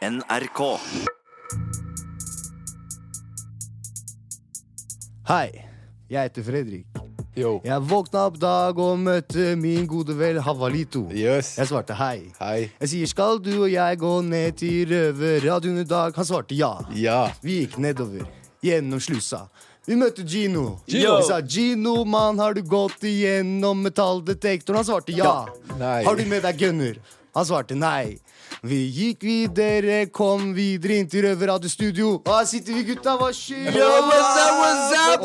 NRK. Hei, jeg heter Fredrik. Yo. Jeg våkna opp dag og møtte min gode vel Havalito. Yes. Jeg svarte hei. Hei. Jeg sier skal du og jeg gå ned til Røverradioen i dag? Han svarte ja. Ja. Vi gikk nedover, gjennom slusa. Vi møtte Gino. Gino. Vi sa 'Gino, mann, har du gått igjennom metalldetektoren?' Han svarte ja. Nei. Har du med deg gunner? Han svarte nei. Vi gikk videre, kom videre inn til Røverradiostudio. Her sitter vi, gutta. Hva skjer?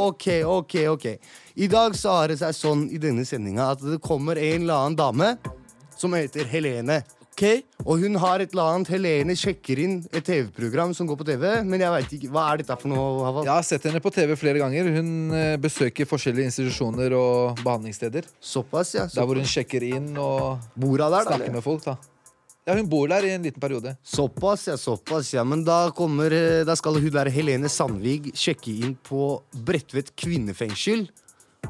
Ok, ok, ok. I dag så har det seg sånn i denne sendinga at det kommer en eller annen dame som heter Helene. Og hun har et eller annet Helene sjekker inn et TV-program som går på TV. Men jeg vet ikke, hva er dette for noe? Havald? Jeg har sett henne på TV flere ganger. Hun eh, besøker forskjellige institusjoner og behandlingssteder. Såpass, ja. Der hvor hun sjekker inn og bor der, snakker eller? med folk. da Ja, Hun bor der i en liten periode. Såpass, ja. såpass, ja Men da kommer eh, Da skal hun der Helene Sandvig sjekke inn på Bredtvet kvinnefengsel.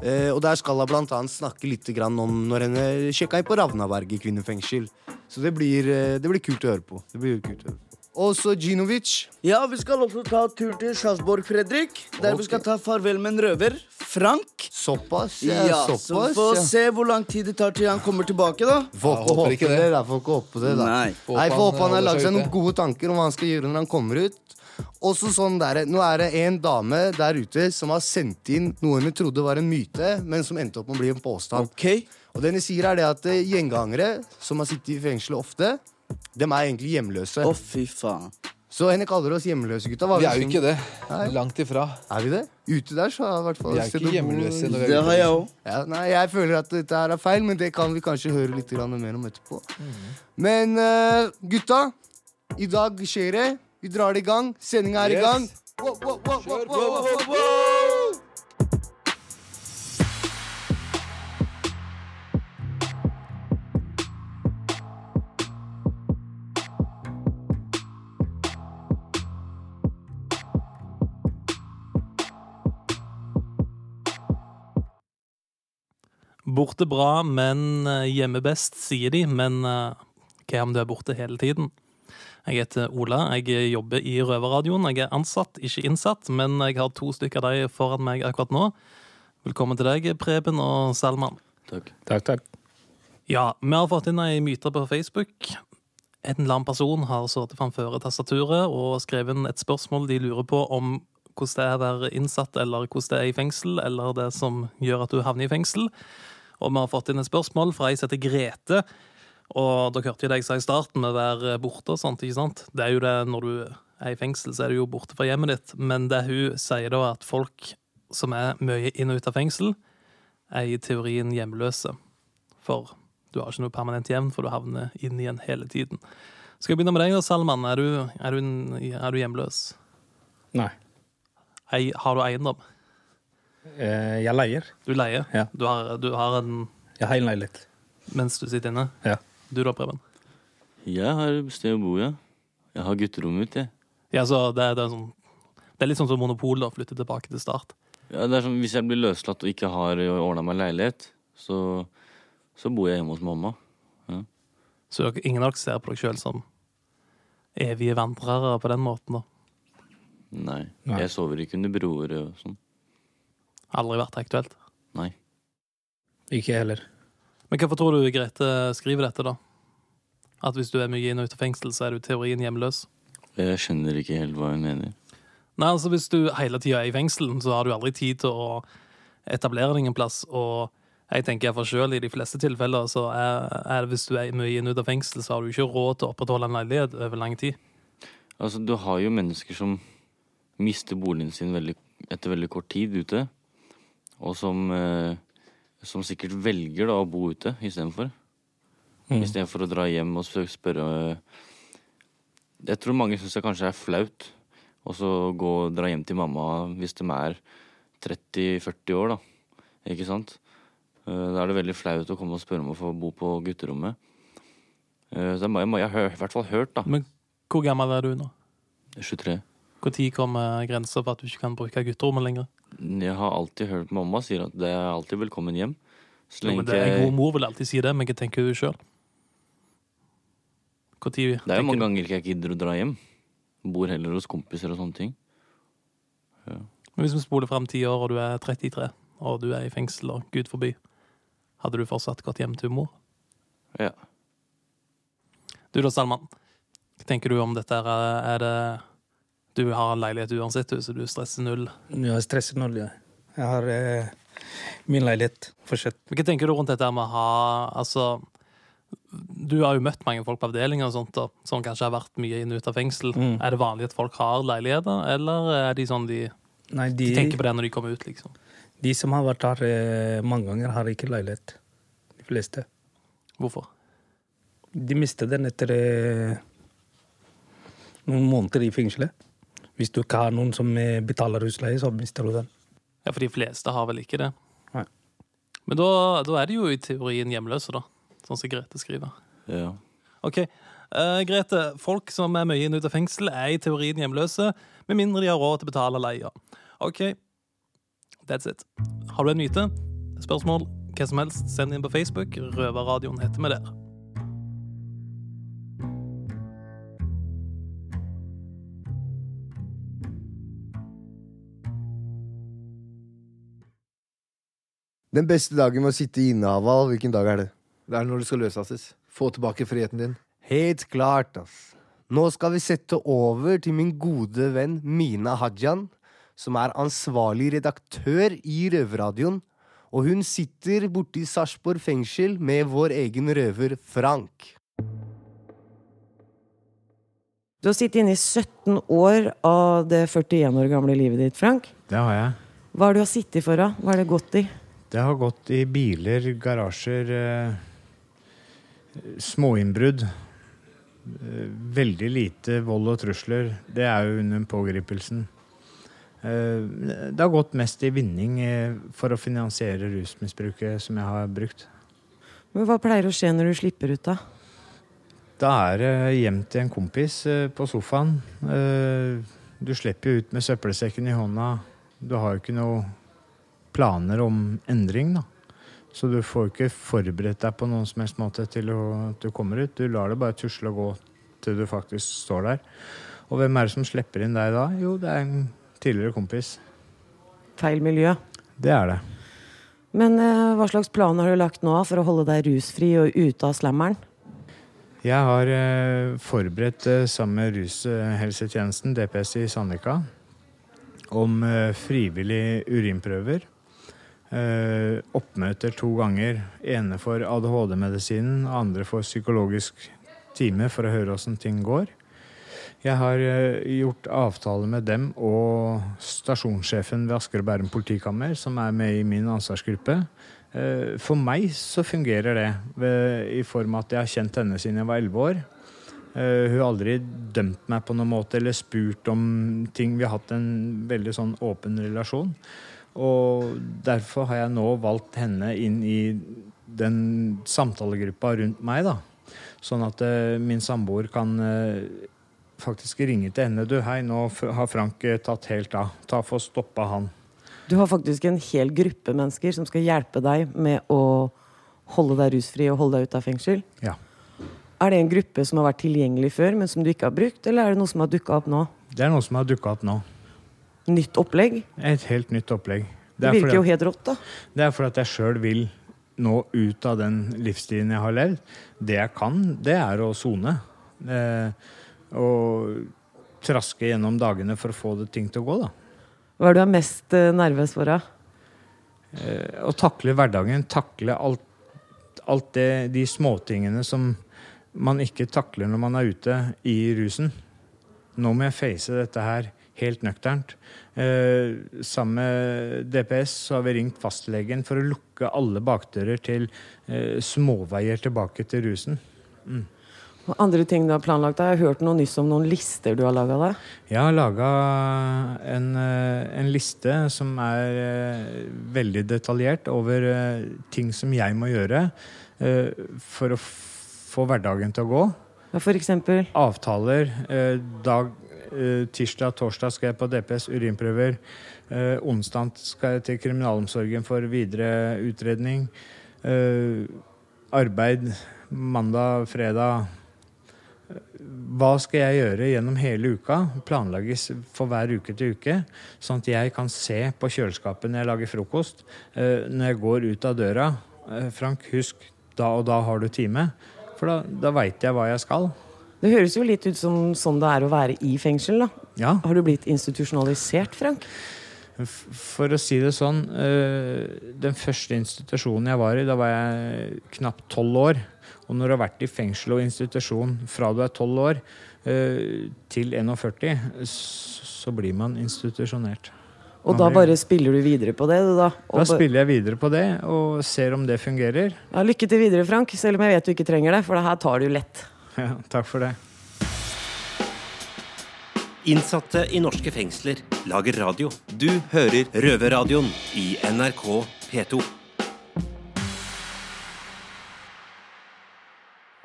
Eh, og der skal hun blant annet snakke litt om når henne sjekka inn på i kvinnefengsel. Så det blir, eh, det blir kult å høre på. Det blir kult å høre på. Og så Ginovic. Ja, vi skal også ta tur til Sjarsborg, Fredrik. Der okay. vi skal ta farvel med en røver. Frank. Såpass, ja. Ja, så vi får ja. se hvor lang tid det tar til han kommer tilbake, da. Får ikke håpe det. det. da, får ikke håpe det da. Nei. Nei, får håpe han har lagd seg noen gode tanker om hva han skal gjøre når han kommer ut. Også sånn der, Nå er det en dame der ute som har sendt inn noe hun trodde var en myte, men som endte opp med å bli en påstand. Okay. Og det hun sier er det at eh, gjengangere som har sittet i fengsel ofte, dem er egentlig hjemløse. Å, fy faen. Så henne kaller oss hjemløse, gutta. Vi er jo ikke det. Nei. Langt ifra. Er vi det? Ute der, så har hvert fall Vi er ikke hjemløse når vi Det har jeg òg. Ja, nei, jeg føler at dette her er feil, men det kan vi kanskje høre litt mer om etterpå. Mm. Men uh, gutta, i dag skjer det. Vi drar det i gang. Sendinga er i gang. Wow, wow, wow, wow, Kjør wow, wow, wow. Borte bra, men eh, hjemme best, sier de. Men eh, hva om du er borte hele tiden? Jeg heter Ola, jeg jobber i Røverradioen. Jeg er ansatt, ikke innsatt, men jeg har to stykker av de foran meg akkurat nå. Velkommen til deg, Preben og Salman. Takk. Takk, takk. Ja, vi har fått inn ei myte på Facebook. En eller annen person har sittet framfor tastaturet og skrevet inn et spørsmål de lurer på om hvordan det er å være innsatt, eller hvordan det er i fengsel, eller det som gjør at du havner i fengsel. Og vi har fått inn et spørsmål fra ei som heter Grete. Og dere hørte jo det jeg sa i starten, med å være borte og sånt, ikke sant? Det er jo det når du er i fengsel, så er du jo borte fra hjemmet ditt. Men det hun sier da, at folk som er mye inn og ut av fengsel, er i teorien hjemløse. For du har ikke noe permanent hjem, for du havner inn igjen hele tiden. Skal jeg begynne med deg, da, Salman? Er du, er du, en- er du hjemløs? Nei. Ei, har du eiendom? Eh, jeg leier. Du leier? Ja. Du, har, du har en Jeg har en leilighet. mens du sitter inne? Ja. Du da, Preben? Jeg har sted å bo, ja. Jeg har gutterommet mitt, jeg. Ja, så det, det, er sånn, det er litt sånn som monopol, da. Flytte tilbake til start. Ja, det er sånn, Hvis jeg blir løslatt og ikke har ordna meg leilighet, så, så bor jeg hjemme hos mamma. Så dere, ingen av dere ser på dere sjøl som evige vandrere på den måten, da. Nei. Nei. Jeg sover ikke under broer og sånn. Aldri vært aktuelt. Nei. Ikke jeg heller. Men hvorfor tror du Grete skriver dette, da? At hvis du er mye inn og ut av fengsel, så er du i teorien hjemløs? Jeg skjønner ikke helt hva hun mener. Nei, altså Hvis du hele tida er i fengselen, så har du aldri tid til å etablere deg en plass. Og jeg tenker for selv, i de fleste tilfeller, så er, er det hvis du er mye inn og ut av fengsel, så har du ikke råd til å opprettholde en leilighet over lang tid. Altså, du har jo mennesker som mister boligen sin veldig, etter veldig kort tid ute. Og som, eh, som sikkert velger da å bo ute istedenfor. Mm. Istedenfor å dra hjem og spørre eh, Jeg tror mange syns det kanskje er flaut å så gå og dra hjem til mamma hvis de er 30-40 år, da. Ikke sant? Eh, Da er det veldig flaut å komme og spørre om å få bo på gutterommet. Eh, Så det må, jeg, har i hvert fall hørt, da. Men hvor gammel er du nå? 23. Når kommer grensa for at du ikke kan bruke gutterommet lenger? Jeg har alltid hørt mamma sier at det er alltid velkommen hjem. Så Jo, men det, En god mor vil alltid si det, men hva tenker du sjøl? Hvor tid Det er jo mange ganger ikke jeg gidder å dra hjem. Bor heller hos kompiser og sånne ting. Men Hvis vi spoler fram ti år, og du er 33, og du er i fengsel, og gud forby, hadde du fortsatt gått hjem til mor? Ja. Du da, Salman. Hva tenker du om dette? her? Er det Du har en leilighet uansett, så du stresser null. Jeg stresser null, ja. Jeg har eh, min leilighet fortsatt. Hva tenker du rundt dette med å ha Altså, du har jo møtt mange folk på avdelinger og sånt, da, som kanskje har vært mye inn og ut av fengsel. Mm. Er det vanlig at folk har leiligheter, eller er de sånn de, Nei, de de, tenker på det når de kommer ut, liksom? de som har vært her eh, mange ganger, har ikke leilighet. De fleste. Hvorfor? De mister den etter eh, noen måneder i fengselet. Hvis du ikke har noen som eh, betaler husleie, så mister du den. Ja, for de fleste har vel ikke det. Nei. Men da, da er de jo i teorien hjemløse, da. Sånn som Grete skriver. ja. Ok, uh, Grete. Folk som er mye inn ut av fengsel, er i teorien hjemløse, med mindre de har råd til å betale leia. Ok, that's it. Har du en myte? Spørsmål? Hva som helst, send inn på Facebook. Røverradioen heter vi der. Den beste dagen med å sitte i innehaval, hvilken dag er det? Det er når du skal løslates. Få tilbake friheten din. Helt klart, ass. Nå skal vi sette over til min gode venn Mina Hajan, som er ansvarlig redaktør i Røverradioen. Og hun sitter borte i Sarpsborg fengsel med vår egen røver Frank. Du har sittet inne i 17 år av det 41 år gamle livet ditt, Frank. Det har jeg. Hva har du sittet for, da? Hva har det gått i? Det har gått i biler, garasjer, eh, småinnbrudd. Eh, veldig lite vold og trusler. Det er jo under pågripelsen. Eh, det har gått mest i vinning eh, for å finansiere rusmisbruket som jeg har brukt. Men hva pleier å skje når du slipper ut, da? Da er det hjem til en kompis på sofaen. Du slipper jo ut med søppelsekken i hånda. Du har jo ikke noen planer om endring, da. Så du får ikke forberedt deg på noen som helst måte til at du kommer ut. Du lar det bare tusle og gå til du faktisk står der. Og hvem er det som slipper inn deg da? Jo, det er en tidligere kompis. Feil miljø. Det er det. Men eh, hva slags plan har du lagt nå for å holde deg rusfri og ute av slammeren? Jeg har eh, forberedt eh, sammen med rushelsetjenesten, DPS i Sandvika, om eh, frivillig urinprøver. Eh, oppmøter to ganger. Ene for ADHD-medisinen, andre for psykologisk time for å høre åssen ting går. Jeg har eh, gjort avtale med dem og stasjonssjefen ved Asker og Bærum politikammer, som er med i min ansvarsgruppe. Eh, For meg så fungerer det i form av at jeg har kjent henne siden jeg var 11 år. Eh, Hun har aldri dømt meg på noen måte eller spurt om ting. Vi har hatt en veldig sånn åpen relasjon. Og derfor har jeg nå valgt henne inn i den samtalegruppa rundt meg, da. Sånn at uh, min samboer kan uh, faktisk ringe til henne. Du, hei, nå har Frank uh, tatt helt av. Ta Få stoppa han. Du har faktisk en hel gruppe mennesker som skal hjelpe deg med å holde deg rusfri og holde deg ute av fengsel. Ja. Er det en gruppe som har vært tilgjengelig før, men som du ikke har brukt, eller er det noe som har dukka opp nå? Det er noe som har dukka opp nå. Nytt opplegg? Et helt nytt opplegg. Det det virker jo helt rått, da. Det er fordi at jeg sjøl vil nå ut av den livsstilen jeg har levd. Det jeg kan, det er å sone. Eh, og traske gjennom dagene for å få det ting til å gå, da. Hva er du er mest eh, nervøs for? da? Eh, å takle hverdagen, takle alt, alt det, de småtingene som man ikke takler når man er ute i rusen. Nå må jeg face dette her helt nøkternt. Eh, sammen med DPS så har vi ringt fastlegen for å lukke alle bakdører til eh, småveier tilbake til rusen. Mm. andre ting du har planlagt? Jeg har hørt noe nyss om noen lister du har laga deg. Jeg har laga en, eh, en liste som er eh, veldig detaljert over eh, ting som jeg må gjøre for å få hverdagen til å gå. For eksempel? Avtaler. Dag, tirsdag, torsdag skal jeg på DPS urinprøver. Eh, onsdag skal jeg til kriminalomsorgen for videre utredning. Eh, arbeid mandag, fredag. hva skal jeg gjøre gjennom hele uka? Planlegges for hver uke til uke. Sånn at jeg kan se på kjøleskapet når jeg lager frokost. Eh, når jeg går ut av døra. Eh, Frank, husk, da og da har du time. For da, da veit jeg hva jeg skal. Det høres jo litt ut som sånn det er å være i fengsel, da. Ja. Har du blitt institusjonalisert, Frank? For å si det sånn, eh, den første institusjonen jeg var i, da var jeg knapt tolv år. Og når du har vært i fengsel og institusjon fra du er tolv år eh, til 41, så blir man institusjonert. Og da bare spiller du videre på det, da? Da spiller jeg videre på det og ser om det fungerer. Ja, lykke til videre, Frank, selv om jeg vet du ikke trenger det, for det her tar du lett. Ja, takk for det. Innsatte i norske fengsler lager radio. Du hører Røverradioen i NRK P2.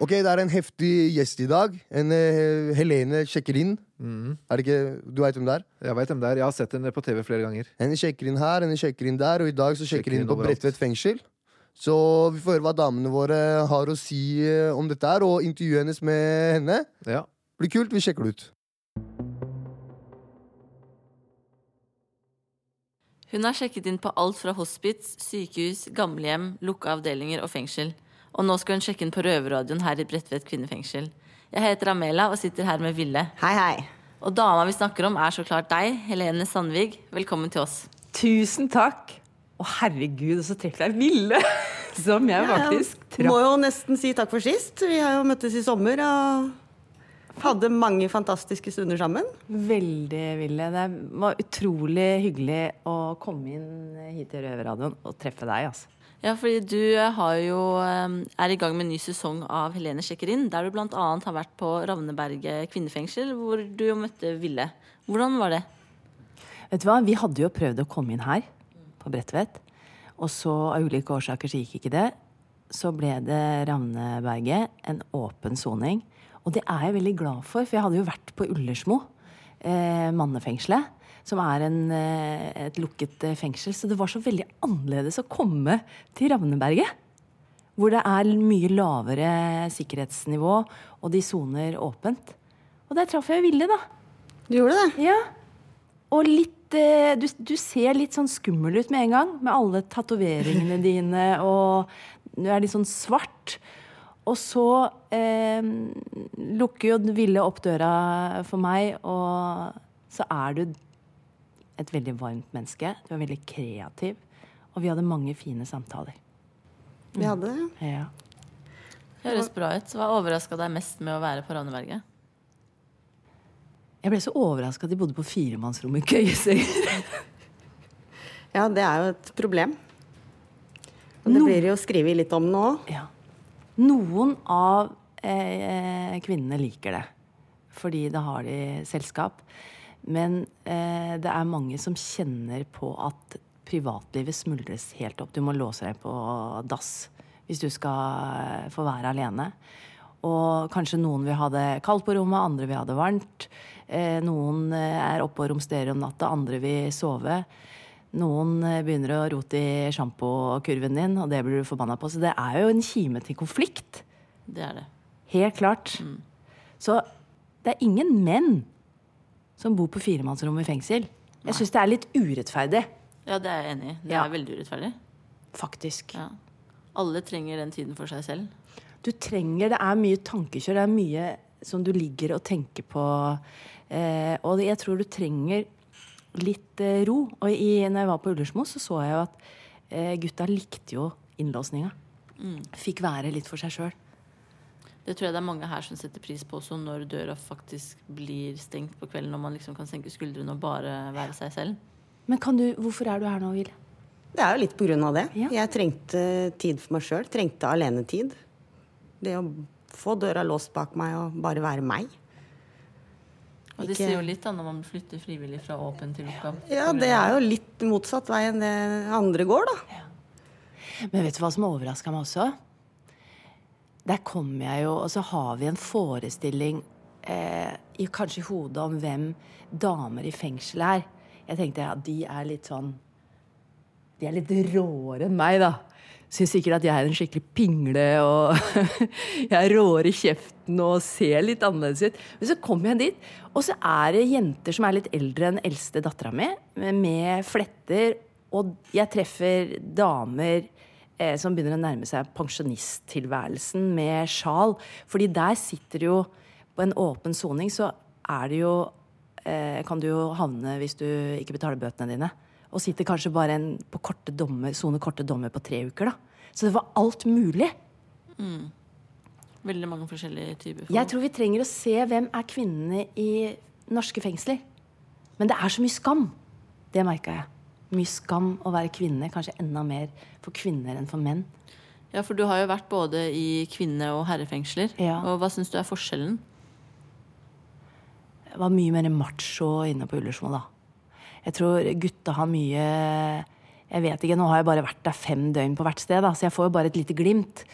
Ok, det er en heftig gjest i dag. En uh, Helene sjekker inn. Er det ikke, Du veit hvem det er? Jeg vet hvem det er. Jeg har sett henne på TV flere ganger. Henne sjekker inn her, henne sjekker inn der, og i dag så sjekker Sjekker hun inn inn på. Bredtvet fengsel. Så vi får høre hva damene våre har å si eh, om dette her, og intervjuet hennes med henne. Ja. Blir kult, vi sjekker det ut. Hun har sjekket inn på alt fra hospits, sykehus, gamlehjem, lukka avdelinger og fengsel. Og nå skal hun sjekke inn på Røverradioen her i Bredtvet kvinnefengsel. Jeg heter Amela og sitter her med Ville. Hei, hei. Og dama vi snakker om, er så klart deg, Helene Sandvig. Velkommen til oss. Tusen takk. Å, herregud, så treffer jeg Ville! Som jeg faktisk Må jo nesten si takk for sist. Vi har jo møttes i sommer og hadde mange fantastiske stunder sammen. Veldig, Ville. Det var utrolig hyggelig å komme inn hit til Røverradioen og treffe deg, altså. Ja, fordi du har jo, eh, er i gang med en ny sesong av Helene sjekker inn, der du bl.a. har vært på Ravneberget kvinnefengsel, hvor du jo møtte Ville. Hvordan var det? Vet du hva, vi hadde jo prøvd å komme inn her, på Bredtvet. Og så av ulike årsaker så gikk ikke det. Så ble det Ravneberget, en åpen soning. Og det er jeg veldig glad for, for jeg hadde jo vært på Ullersmo, eh, mannefengselet. Som er en, eh, et lukket eh, fengsel. Så det var så veldig annerledes å komme til Ravneberget. Hvor det er mye lavere sikkerhetsnivå, og de soner åpent. Og der traff jeg Ville, da. Du gjorde det? Ja. Og litt eh, du, du ser litt sånn skummel ut med en gang, med alle tatoveringene dine, og du er litt sånn svart. Og så eh, lukker jo Ville opp døra for meg, og så er du et veldig varmt menneske. Du er veldig kreativ. Og vi hadde mange fine samtaler. Vi hadde det. Ja. Høres bra ut. Hva overraska deg mest med å være på Ravneberget? Jeg ble så overraska at de bodde på firemannsrom i køyesenger. Ja, det er jo et problem. Og det No- blir jo skrevet litt om nå òg. Ja. Noen av eh, kvinnene liker det, fordi da har de selskap. Men eh, det er mange som kjenner på at privatlivet smuldres helt opp. Du må låse deg på dass hvis du skal eh, få være alene. Og kanskje noen vil ha det kaldt på rommet, andre vil ha det varmt. Eh, noen eh, er oppe og romsterer om natta, andre vil sove. Noen eh, begynner å rote i sjampokurven din, og det blir du forbanna på. Så det er jo en kime til konflikt. Det er det. Helt klart. Så det er ingen menn som bor på firemannsrom i fengsel. Jeg syns det er litt urettferdig. Ja, det er jeg enig i. Det Ja. er veldig urettferdig. Faktisk. Ja. Alle trenger den tiden for seg selv. Du trenger Det er mye tankekjør. Det er mye som du ligger og tenker på. Eh, og jeg tror du trenger litt eh, ro. Og i, når jeg var på Ullersmo, så så jeg jo at eh, gutta likte jo innlåsninga. Mm. Fikk være litt for seg sjøl. Det tror jeg det er mange her som setter pris på også, når døra faktisk blir stengt på kvelden, og man liksom kan senke skuldrene og bare være seg selv. Men kan du, hvorfor er du her nå, Ville? Det er jo litt på grunn av det. Jeg trengte tid for meg sjøl. Trengte alenetid. Det å få døra låst bak meg og bare være meg. Og det sier jo litt da når man flytter frivillig fra åpen til lukka. Ja, det er jo litt motsatt vei enn det andre går, da. Men vet du hva som overraska meg også? Der kommer jeg jo, og så har vi en forestilling eh, i, kanskje i hodet om hvem damer i fengsel er. Jeg tenkte ja, de er litt sånn de er litt råere enn meg, da. Syns sikkert at jeg er en skikkelig pingle og jeg er råere i kjeften og ser litt annerledes ut. Men så kommer jeg dit, og så er det jenter som er litt eldre enn eldste dattera mi, med fletter. Og jeg treffer damer eh, som begynner å nærme seg pensjonisttilværelsen med sjal. Fordi der sitter jo På en åpen soning så er det jo eh, Kan du jo havne hvis du ikke betaler bøtene dine. Og sitter kanskje bare en, på korte dommer, sone korte dommer på tre uker. da. Så det var alt mulig. Mm. Veldig mange forskjellige typer. Jeg tror vi trenger å se hvem er kvinnene i norske fengsler. Men det er så mye skam. Det merka jeg. Mye skam å være kvinne. Kanskje enda mer for kvinner enn for menn. Ja, for du har jo vært både i kvinne- og herrefengsler. Ja. Og hva syns du er forskjellen? Jeg var mye mer macho inne på Ullersmo, da. Jeg tror gutta har mye Jeg vet ikke, nå har jeg bare vært der fem døgn på hvert sted, da, så jeg får jo bare et lite glimt.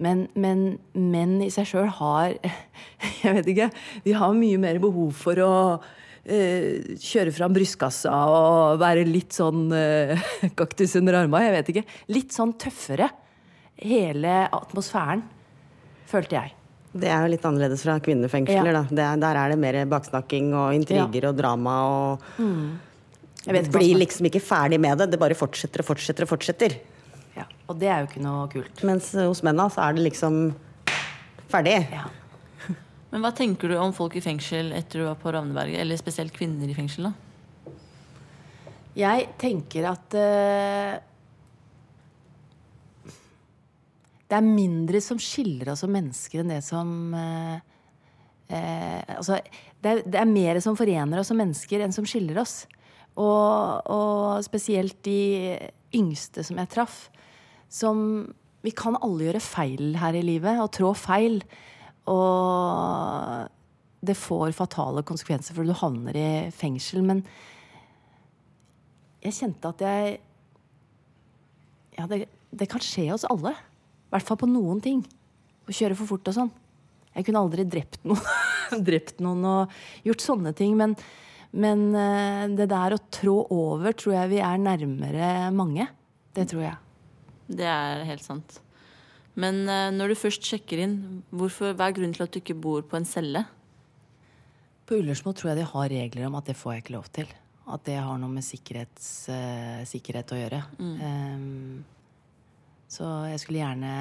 Men, men menn i seg sjøl har Jeg vet ikke. De har mye mer behov for å eh, kjøre fram brystkassa og være litt sånn eh, kaktus under arma. Jeg vet ikke. Litt sånn tøffere. Hele atmosfæren, følte jeg. Det er jo litt annerledes fra kvinnefengsler. Da. Det er, der er det mer baksnakking og intriger og drama og Jeg blir som liksom ikke ferdig med det. Det bare fortsetter og fortsetter og fortsetter. Ja, og det er jo ikke noe kult. Mens hos mennene så er det liksom ferdig. Men hva tenker du om folk i fengsel etter du var på Ravneberget? Eller spesielt kvinner i fengsel, da? Jeg tenker at uh, Det er mindre som skiller oss som mennesker enn det som uh, uh, Altså, det er, det er mer som forener oss som mennesker enn som skiller oss. Og, og spesielt de yngste som jeg traff. Som Vi kan alle gjøre feil her i livet, og trå feil. Og det får fatale konsekvenser, for du havner i fengsel. Men jeg kjente at jeg Ja, det, det kan skje oss alle. I hvert fall på noen ting. Å kjøre for fort og sånn. Jeg kunne aldri drept noen, drept noen og gjort sånne ting. Men, men eh, det der å trå over tror jeg vi er nærmere mange. Det tror jeg. Det er helt sant. Men eh, når du først sjekker inn, hvorfor, hva er grunnen til at du ikke bor på en celle? På Ullersmo tror jeg de har regler om at det får jeg ikke lov til. At det har noe med eh, sikkerhet å gjøre. Ehm, så jeg skulle gjerne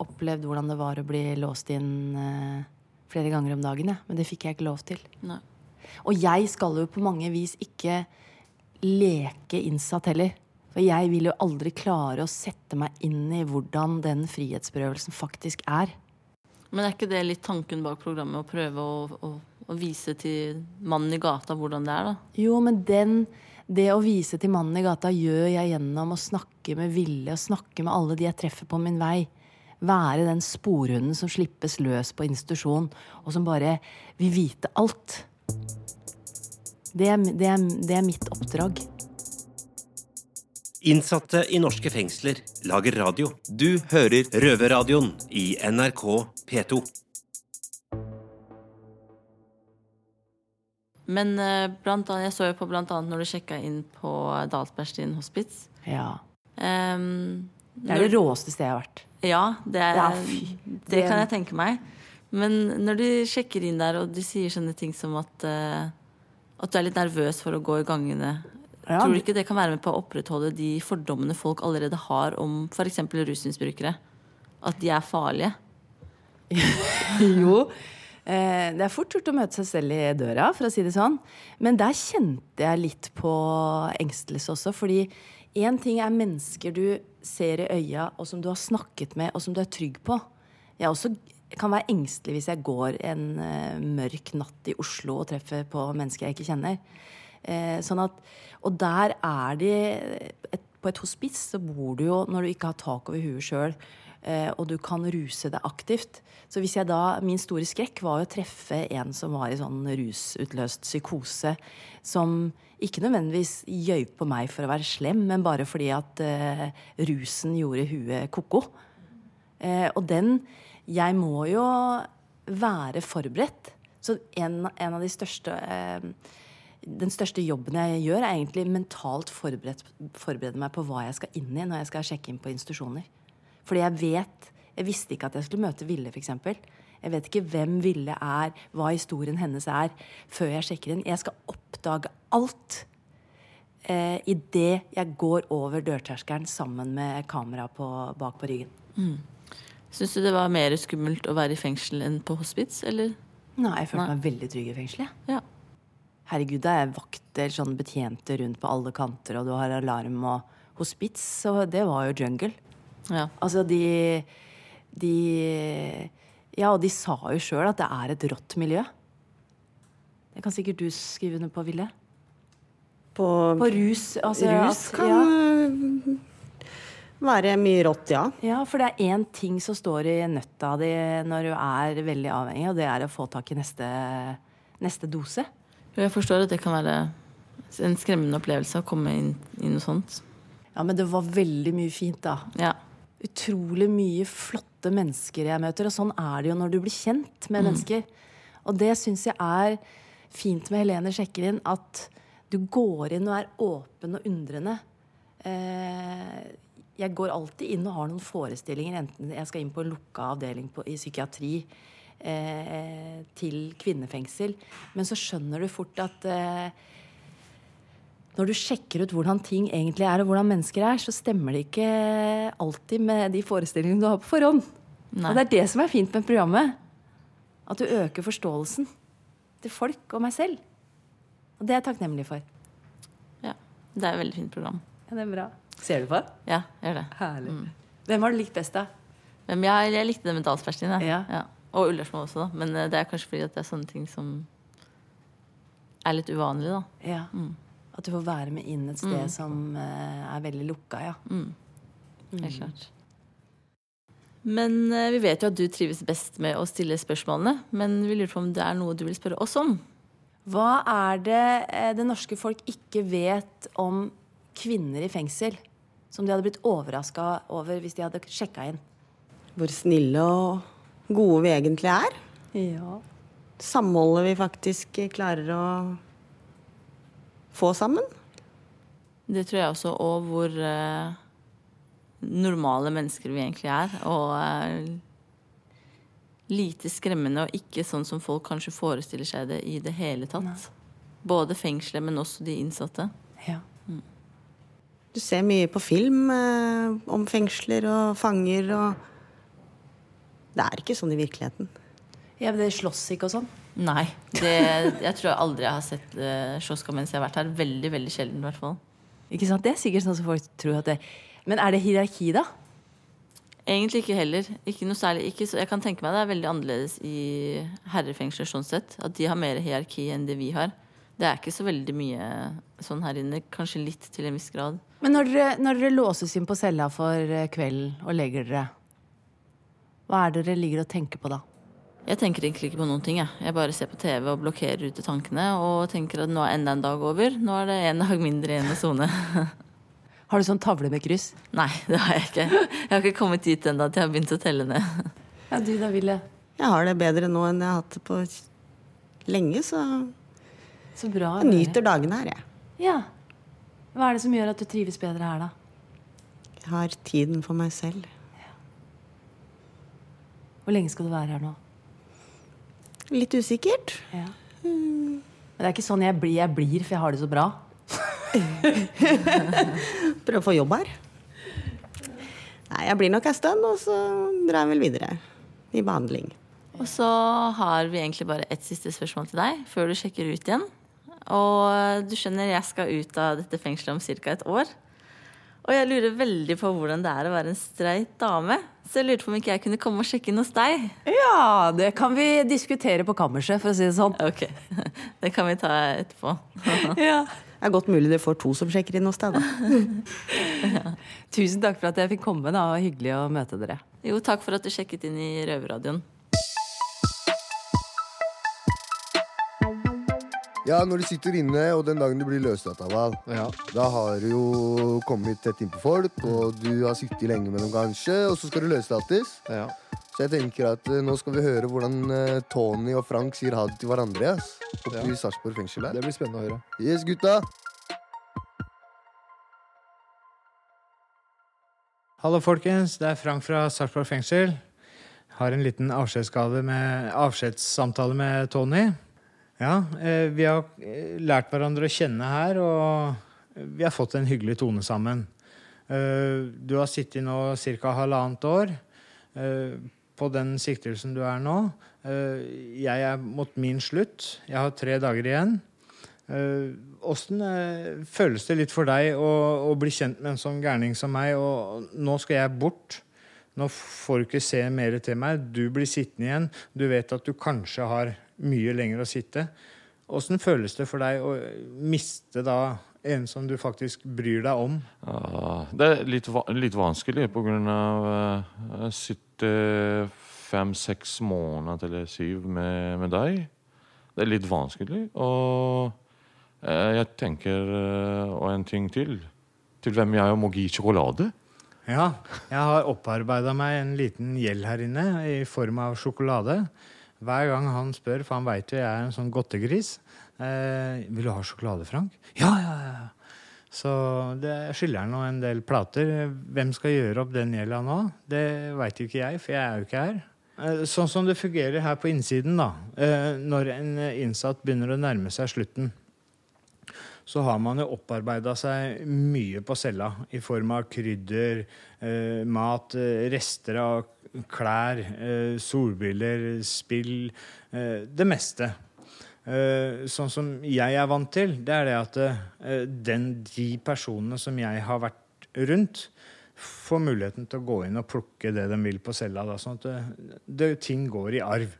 opplevd hvordan det var å bli låst inn uh, flere ganger om dagen. Ja. Men det fikk jeg ikke lov til. Nei. Og jeg skal jo på mange vis ikke leke innsatt heller. For jeg vil jo aldri klare å sette meg inn i hvordan den frihetsberøvelsen faktisk er. Men er ikke det litt tanken bak programmet? Å prøve å, å, å vise til mannen i gata hvordan det er, da? Jo, men den, det å vise til mannen i gata gjør jeg gjennom å snakke med Ville og snakke med alle de jeg treffer på min vei. Være den sporhunden som slippes løs på institusjon, og som bare vil vite alt. Det er, det er, det er mitt oppdrag. Innsatte i norske fengsler lager radio. Du hører Røverradioen i NRK P2. Men eh, blant annet, jeg så jo på blant annet når du sjekka inn på Dalsbergstien hospits. Ja. Um, Det er det råeste stedet jeg har vært. Ja, det, er, Ja, fy. det Det- kan jeg tenke meg. Men når du sjekker inn der, og de sier sånne ting som at, eh, at du er litt nervøs for å gå i gangene, Ja, tror du ikke det kan være med på å opprettholde de fordommene folk allerede har om f.eks. rusmisbrukere? At de er farlige? jo. Eh, det er fort gjort å møte seg selv i døra, for å si det sånn. Men der kjente jeg litt på engstelse også. Fordi én ting er mennesker du ser i øya, og som du har snakket med, og som du er trygg på. Jeg også kan være engstelig hvis jeg går en eh, mørk natt i Oslo og treffer på mennesker jeg ikke kjenner. Eh, sånn at, og der er de et, På et hospits så bor du jo når du ikke har tak over huet sjøl, eh, og du kan ruse deg aktivt. Så hvis jeg da, Min store skrekk var å treffe en som var i sånn rusutløst psykose, som ikke nødvendigvis gjøp på meg for å være slem, men bare fordi at uh, rusen gjorde huet ko-ko. Uh, og den Jeg må jo være forberedt. Så en, en av de største eh, Den største jobben jeg gjør, er egentlig mentalt forberedt, forberede meg på hva jeg skal inn i når jeg skal sjekke inn på institusjoner. Fordi jeg vet Jeg visste ikke at jeg skulle møte Ville, f.eks. Jeg vet ikke hvem Ville er, hva historien hennes er, før jeg sjekker inn. Jeg skal oppdage alt eh, idet jeg går over dørterskelen sammen med kamera bak på ryggen. Mm. Syns du det var mer skummelt å være i fengsel enn på hospits, eller? Nei, jeg følte meg veldig trygg i fengselet. Ja. Herregud, det er vakter, sånn betjente rundt på alle kanter, og du har alarm og hospits, så det var jo jungle. Ja. Altså, de De Ja, og de sa jo sjøl at det er et rått miljø. Det kan sikkert du skrive under på, Ville. På, På rus. Altså, rus at- kan ja. Være mye rått, ja. Ja, for det er én ting som står i nøtta di når du er veldig avhengig, og det er å få tak i neste, neste dose. Jeg forstår at det kan være en skremmende opplevelse å komme inn i noe sånt. Ja, men det var veldig mye fint, da. Ja. Utrolig mye flotte mennesker jeg møter, og sånn er det jo når du blir kjent med Mm. mennesker. Og det syns jeg er fint med Helene sjekker inn, at du går inn og er åpen og undrende. Eh, jeg går alltid inn og har noen forestillinger, enten jeg skal inn på en lukka avdeling på, i psykiatri eh, til kvinnefengsel. Men så skjønner du fort at eh, når du sjekker ut hvordan ting egentlig er, og hvordan mennesker er, så stemmer det ikke alltid med de forestillingene du har på forhånd. Nei. Og det er det som er fint med programmet. At du øker forståelsen til folk og meg selv. Og det er jeg takknemlig for. Ja. Det er et veldig fint program. Ja, det er bra. Ser du på? Ja, jeg gjør det. Herlig. Hvem har du likt best, da? Hvem jeg, jeg likte det med jeg. Ja. Ja. Og Ullersmo også, da. Men eh, det er kanskje fordi at det er sånne ting som er litt uvanlig, da. Ja. At du får være med inn et sted Mm. som uh, er veldig lukka, ja. Mm. Helt klart. Men uh, vi vet jo at du trives best med å stille spørsmålene. Men vi lurer på om det er noe du vil spørre oss om. Hva er det det norske folk ikke vet om kvinner i fengsel? Som de hadde blitt overraska over hvis de hadde sjekka inn? Hvor snille og gode vi egentlig er. Ja. Samholdet vi faktisk klarer å få sammen. Det tror jeg også, og hvor eh, normale mennesker vi egentlig er. Og eh, lite skremmende, og ikke sånn som folk kanskje forestiller seg det i det hele tatt. Både fengselet, men også de innsatte. Ja. Du ser mye på film eh, om fengsler og fanger og Det er ikke sånn i virkeligheten. Ja, men det slåss ikke og sånn? Nei. Det, jeg tror jeg aldri har sett eh, slåsskamp mens jeg har vært her. Veldig, veldig sjelden, i hvert fall. Ikke sant? Det er sikkert sånn som folk tror at det Men er det hierarki, da? Egentlig ikke heller. Ikke noe særlig. Ikke så, jeg kan tenke meg det er veldig annerledes i herrefengsler sånn sett. At de har mer hierarki enn det vi har. Det er ikke så veldig mye sånn her inne. Kanskje litt til en viss grad. Men når dere, når dere låses inn på cella for eh, kvelden og legger dere, hva er det dere ligger og tenker på da? Jeg tenker egentlig ikke på noen ting. Jeg, jeg bare ser på TV og blokkerer ute tankene og tenker at nå er enda en dag over. Nå er det en dag mindre igjen å sone. Har du sånn tavle med kryss? Nei, det har jeg ikke. Jeg har ikke kommet dit ennå at jeg har begynt å telle ned. Ja, du da, Ville? Jeg har det bedre nå enn jeg har hatt det på lenge, så Så bra. jeg nyter dagene her, jeg. Ja. Hva er det som gjør at du trives bedre her, da? Jeg har tiden for meg selv. Hvor lenge skal du være her nå? Litt usikkert. Ja. Men det er ikke sånn jeg blir, jeg blir, for jeg har det så bra. Prøve å få jobb her. Nei, jeg blir nok en stund, og så drar jeg vel videre i behandling. Og så har vi egentlig bare ett siste spørsmål til deg før du sjekker ut igjen. Og du skjønner, jeg skal ut av dette fengselet om ca. et år. Og jeg lurer veldig på hvordan det er å være en streit dame. Så jeg lurte på om ikke jeg kunne komme og sjekke inn hos deg. Ja, det kan vi diskutere på kammerset, for å si det sånn. Ok, Det kan vi ta etterpå. Ja. Det er godt mulig du får to som sjekker inn hos deg, da. Tusen takk for at jeg fikk komme. da, og Hyggelig å møte dere. Jo, takk for at du sjekket inn i Røverradioen. Ja, når du sitter inne, og den dagen du blir løslatt av Val, da har du jo kommet tett innpå folk, og du har sittet lenge med dem kanskje, og så skal du løslates. Så jeg tenker at eh, nå skal vi høre hvordan eh, Tony og Frank sier ha det til hverandre. Ass. Oppe Ja. i Sarpsborg fengsel her. Det blir spennende å høre. Yes, gutta. Hallo, folkens. Det er Frank fra Sarpsborg fengsel. Har en liten avskjedssamtale med Tony. Ja, eh, vi har eh, lært hverandre å kjenne her, og vi har fått en hyggelig tone sammen. Eh, Du har sittet nå ca. halvannet år på den siktelsen du er nå. Jeg er mot min slutt. Jeg har tre dager igjen. Åssen føles det litt for deg å bli kjent med en sånn gærning som meg? Og nå skal jeg bort. Nå får du ikke se mer til meg. Du blir sittende igjen. Du vet at du kanskje har mye lenger å sitte. Åssen føles det for deg å miste da en som du faktisk bryr deg om? Ja, det er litt, litt vanskelig på grunn av Jeg å sitte fem-seks måneder eller syv med, med deg. Det er litt vanskelig. Og eh, jeg tenker eh, Og en ting til. Til hvem jeg må gi sjokolade. Ja, jeg har opparbeida meg en liten gjeld her inne i form av sjokolade. Hver gang han spør, for han veit jo jeg er en sånn godtegris eh, 'Vil du ha sjokolade, Frank?' Ja, ja, ja. Så det skylder han nå en del plater. Hvem skal gjøre opp den gjelda nå? Det veit jo ikke jeg, for jeg er jo ikke her. Eh, Sånn som det fungerer her på innsiden, da. eh, Når en innsatt begynner å nærme seg slutten, så har man jo opparbeida seg mye på cella i form av krydder, eh, mat, rester av klær, eh, solbriller, spill eh, Det meste. Eh, sånn som jeg er vant til, det er det at den, de personene som jeg har vært rundt, får muligheten til å gå inn og plukke det de vil på cella. Da, sånn at det, det, ting går i arv.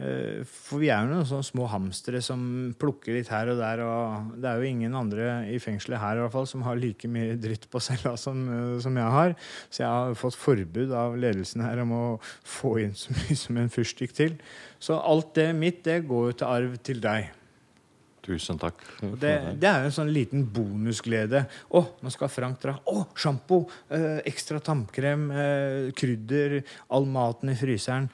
Eh, For vi er jo noen sånne små hamstere som plukker litt her og der. Og det er jo ingen andre i fengselet her i hvert fall som har like mye dritt på cella som, eh, som jeg har. Så jeg har fått forbud av ledelsen her om å få inn så mye som en fyrstikk til. Så alt det mitt, det går jo til arv til deg. Tusen takk. Det, det er jo en sånn liten bonusglede. Å, nå skal Frank dra. Å, sjampo! Eh, ekstra tannkrem, eh, krydder, all maten i fryseren.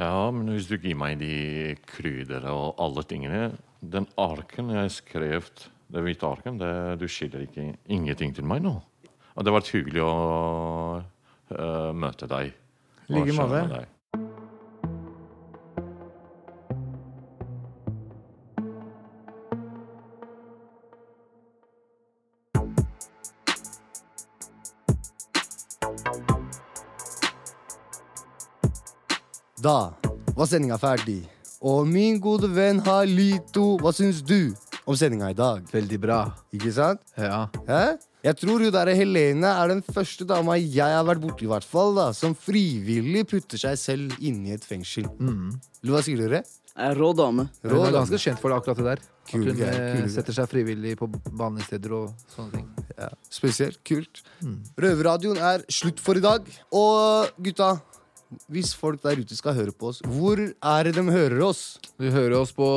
Ja, men hvis du gir meg de kryddene og alle tingene Den arken jeg skrev, det hvite arken, det, du skiller ikke ingenting til meg nå. Og det har vært hyggelig å uh, møte deg. I like måte. kjenne Da var sendinga ferdig. Og min gode venn Halito, hva syns du om sendinga i dag? Veldig bra. Ikke sant? Ja. Hæ? Jeg tror hun der Helene er den første dama jeg har vært borti, i hvert fall, da, som frivillig putter seg selv inn i et fengsel. Mm. Hva sier dere? Er rå dame. Hun er ganske kjent for det akkurat det der. Kul At hun eh, kul setter seg frivillig på behandlingssteder og sånne ting. Ja, spesielt. Kult. Røverradioen er slutt for i dag. Og gutta, hvis folk der ute skal høre på oss, hvor er det de hører oss? Du hører oss på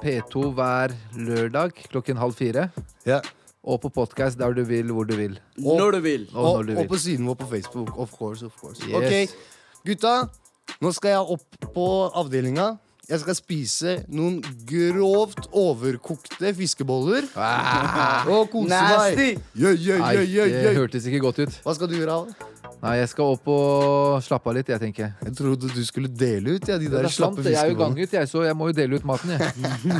P2 hver lørdag klokken halv fire. Ja. Og på podkast der du vil, hvor du vil. Og- Når du vil. Og Og, når du og på siden vår på Facebook. Of course, of course. Yes. Ok, gutta. Nå skal jeg opp på avdelinga. Jeg skal spise noen grovt overkokte fiskeboller. Og kose Nasty! meg. Yeah, yeah, yeah, yeah, det hørtes ikke godt ut. Hva skal du gjøre? Al? Nei, jeg skal opp og slappe av litt, jeg tenker. Jeg trodde du skulle dele ut ja, de Det der er sant, jeg er jo ganget, jeg, så jeg må jo dele ut maten, jeg.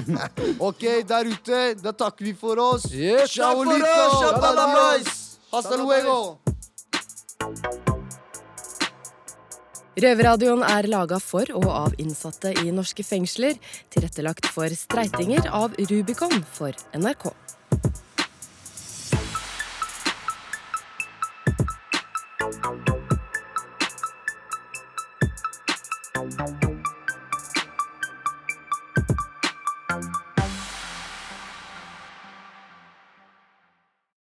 Ok, der ute, da takker vi for oss. Yes, Ciao. Hasta luego. Røverradioen er laga for og av innsatte i norske fengsler. Tilrettelagt for streitinger av Rubicon for NRK.